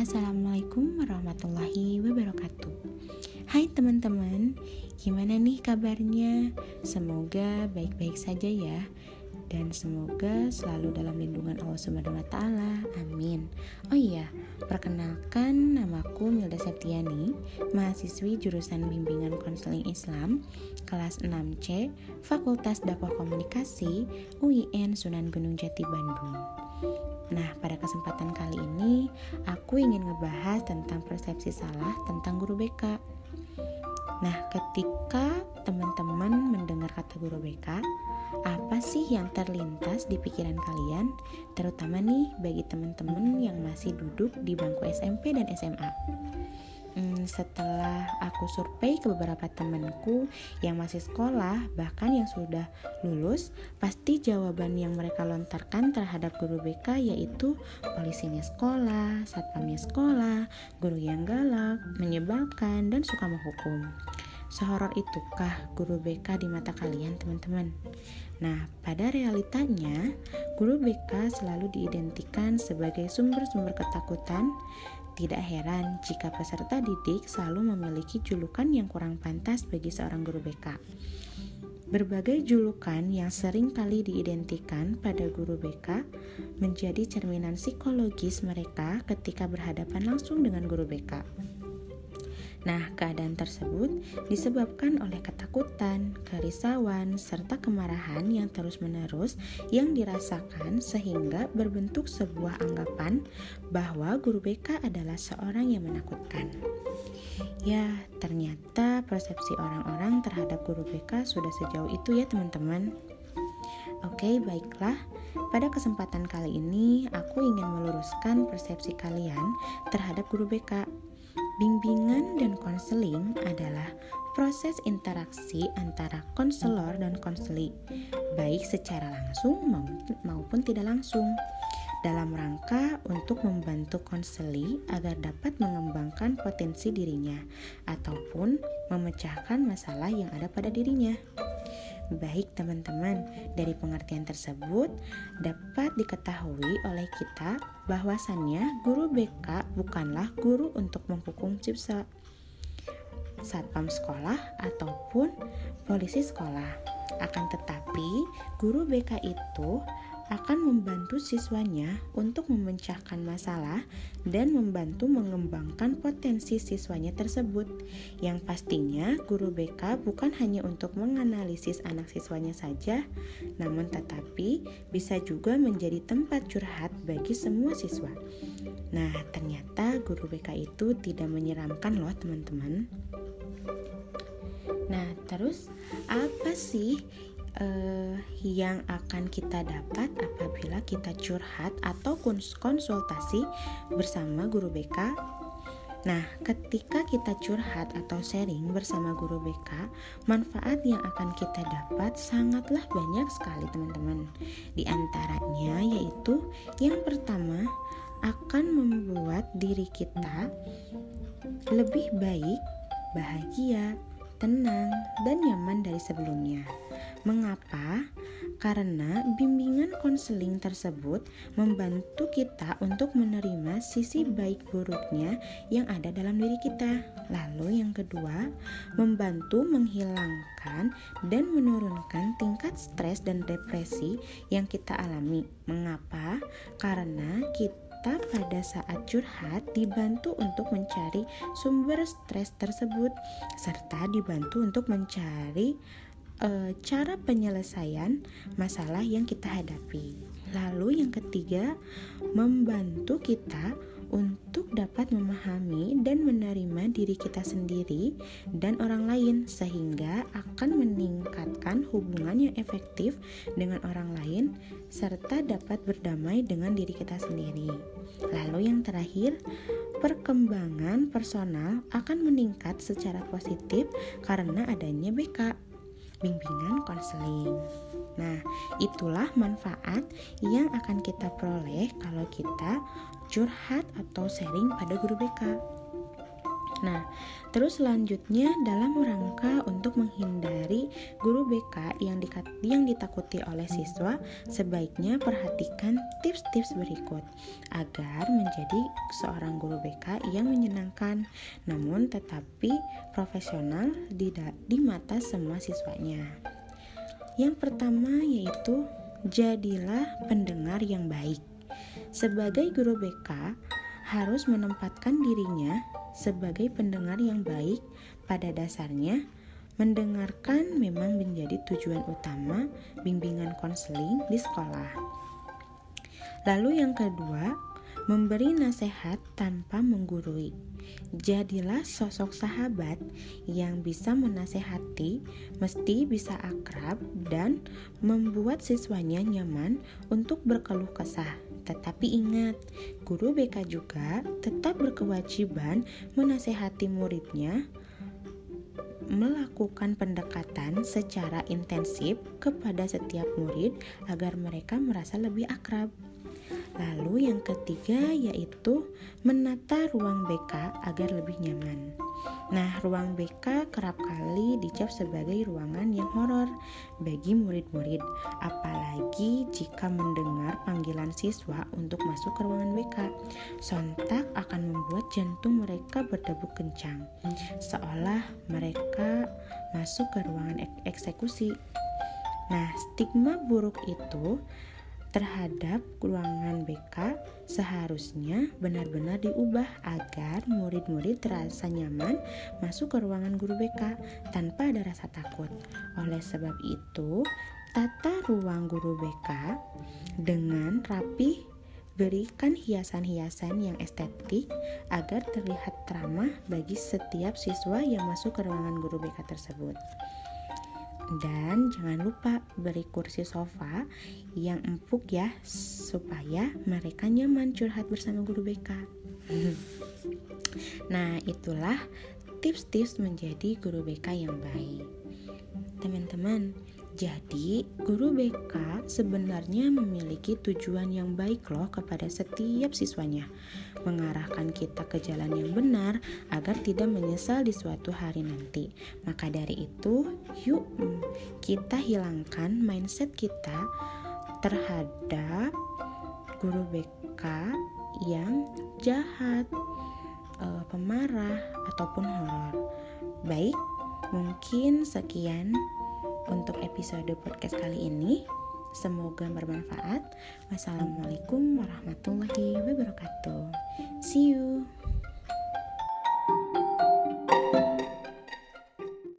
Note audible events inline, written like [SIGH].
Assalamualaikum warahmatullahi wabarakatuh Hai teman-teman, gimana nih kabarnya? Semoga baik-baik saja ya dan semoga selalu dalam lindungan Allah Subhanahu wa. Amin. Oh iya, perkenalkan namaku Milda Septiani, mahasiswi jurusan Bimbingan Konseling Islam kelas 6C, Fakultas Dakwah Komunikasi, UIN Sunan Gunung Jati Bandung. Nah, pada kesempatan kali ini aku ingin ngebahas tentang persepsi salah tentang guru BK. Nah, ketika teman-teman mendengar kata guru BK, apa sih yang terlintas di pikiran kalian? Terutama nih bagi teman-teman yang masih duduk di bangku SMP dan SMA. Hmm, setelah aku survei ke beberapa temanku yang masih sekolah, bahkan yang sudah lulus, pasti jawaban yang mereka lontarkan terhadap guru BK yaitu polisinya sekolah, satpamnya sekolah, guru yang galak, menyebalkan, dan suka menghukum. Sehoror itukah guru BK di mata kalian, teman-teman? Nah, pada realitanya, guru BK selalu diidentikan sebagai sumber-sumber ketakutan, tidak heran jika peserta didik selalu memiliki julukan yang kurang pantas bagi seorang guru BK. Berbagai julukan yang sering kali diidentikan pada guru BK menjadi cerminan psikologis mereka ketika berhadapan langsung dengan guru BK. Nah, keadaan tersebut disebabkan oleh ketakutan, kerisauan, serta kemarahan yang terus-menerus yang dirasakan sehingga berbentuk sebuah anggapan bahwa guru BK adalah seorang yang menakutkan. Ya, ternyata persepsi orang-orang terhadap guru BK sudah sejauh itu ya teman-teman. Oke, baiklah. Pada kesempatan kali ini, aku ingin meluruskan persepsi kalian terhadap guru BK Bimbingan dan konseling adalah proses interaksi antara konselor dan konseli, baik secara langsung maupun tidak langsung, dalam rangka untuk membantu konseli agar dapat mengembangkan potensi dirinya ataupun memecahkan masalah yang ada pada dirinya. Baik teman-teman, dari pengertian tersebut dapat diketahui oleh kita bahwasannya guru BK bukanlah guru untuk menghukum siswa satpam sekolah ataupun polisi sekolah. Akan tetapi, guru BK itu akan membantu siswanya untuk memecahkan masalah dan membantu mengembangkan potensi siswanya tersebut. Yang pastinya, guru BK bukan hanya untuk menganalisis anak siswanya saja, namun tetapi bisa juga menjadi tempat curhat bagi semua siswa. Nah, ternyata guru BK itu tidak menyeramkan loh, teman-teman. Nah, terus apa sih uh, yang akan kita dapat apabila kita curhat atau konsultasi bersama guru BK. Nah, ketika kita curhat atau sharing bersama guru BK, manfaat yang akan kita dapat sangatlah banyak sekali, teman-teman. Di antaranya yaitu yang pertama akan membuat diri kita lebih baik, bahagia, tenang, dan nyaman dari sebelumnya. Mengapa? Karena bimbingan konseling tersebut membantu kita untuk menerima sisi baik buruknya yang ada dalam diri kita. Lalu yang kedua, membantu menghilangkan dan menurunkan tingkat stres dan depresi yang kita alami. Mengapa? Karena kita pada saat curhat dibantu untuk mencari sumber stres tersebut serta dibantu untuk mencari e, cara penyelesaian masalah yang kita hadapi. Lalu yang ketiga, membantu kita untuk dapat memahami dan menerima diri kita sendiri dan orang lain sehingga akan meningkatkan hubungan yang efektif dengan orang lain serta dapat berdamai dengan diri kita sendiri. Lalu yang terakhir, perkembangan personal akan meningkat secara positif karena adanya BK bimbingan konseling. Nah, itulah manfaat yang akan kita peroleh kalau kita curhat atau sharing pada guru BK. Nah, terus selanjutnya dalam rangka untuk menghindari guru BK yang, yang ditakuti oleh siswa, sebaiknya perhatikan tips-tips berikut agar menjadi seorang guru BK yang menyenangkan, namun tetapi profesional di, di mata semua siswanya. Yang pertama yaitu jadilah pendengar yang baik. Sebagai guru BK, harus menempatkan dirinya sebagai pendengar yang baik. Pada dasarnya, mendengarkan memang menjadi tujuan utama bimbingan konseling di sekolah. Lalu, yang kedua, memberi nasihat tanpa menggurui. Jadilah sosok sahabat yang bisa menasehati, mesti bisa akrab dan membuat siswanya nyaman untuk berkeluh kesah. Tetapi ingat, guru BK juga tetap berkewajiban menasehati muridnya melakukan pendekatan secara intensif kepada setiap murid agar mereka merasa lebih akrab. Lalu yang ketiga yaitu menata ruang BK agar lebih nyaman. Nah, ruang BK kerap kali dicap sebagai ruangan yang horor bagi murid-murid, apalagi jika mendengar panggilan siswa untuk masuk ke ruangan BK. Sontak akan membuat jantung mereka berdebu kencang, seolah mereka masuk ke ruangan eksekusi. Nah, stigma buruk itu terhadap ruangan BK seharusnya benar-benar diubah agar murid-murid terasa nyaman masuk ke ruangan guru BK tanpa ada rasa takut. Oleh sebab itu, tata ruang guru BK dengan rapi berikan hiasan-hiasan yang estetik agar terlihat ramah bagi setiap siswa yang masuk ke ruangan guru BK tersebut. Dan jangan lupa beri kursi sofa yang empuk ya supaya mereka nyaman curhat bersama guru BK. [LAUGHS] nah, itulah tips-tips menjadi guru BK yang baik. Teman-teman, jadi, guru BK sebenarnya memiliki tujuan yang baik loh kepada setiap siswanya, mengarahkan kita ke jalan yang benar agar tidak menyesal di suatu hari nanti. Maka dari itu, yuk kita hilangkan mindset kita terhadap guru BK yang jahat, eh, pemarah, ataupun horor. Baik, mungkin sekian untuk episode podcast kali ini. Semoga bermanfaat. Wassalamualaikum warahmatullahi wabarakatuh. See you.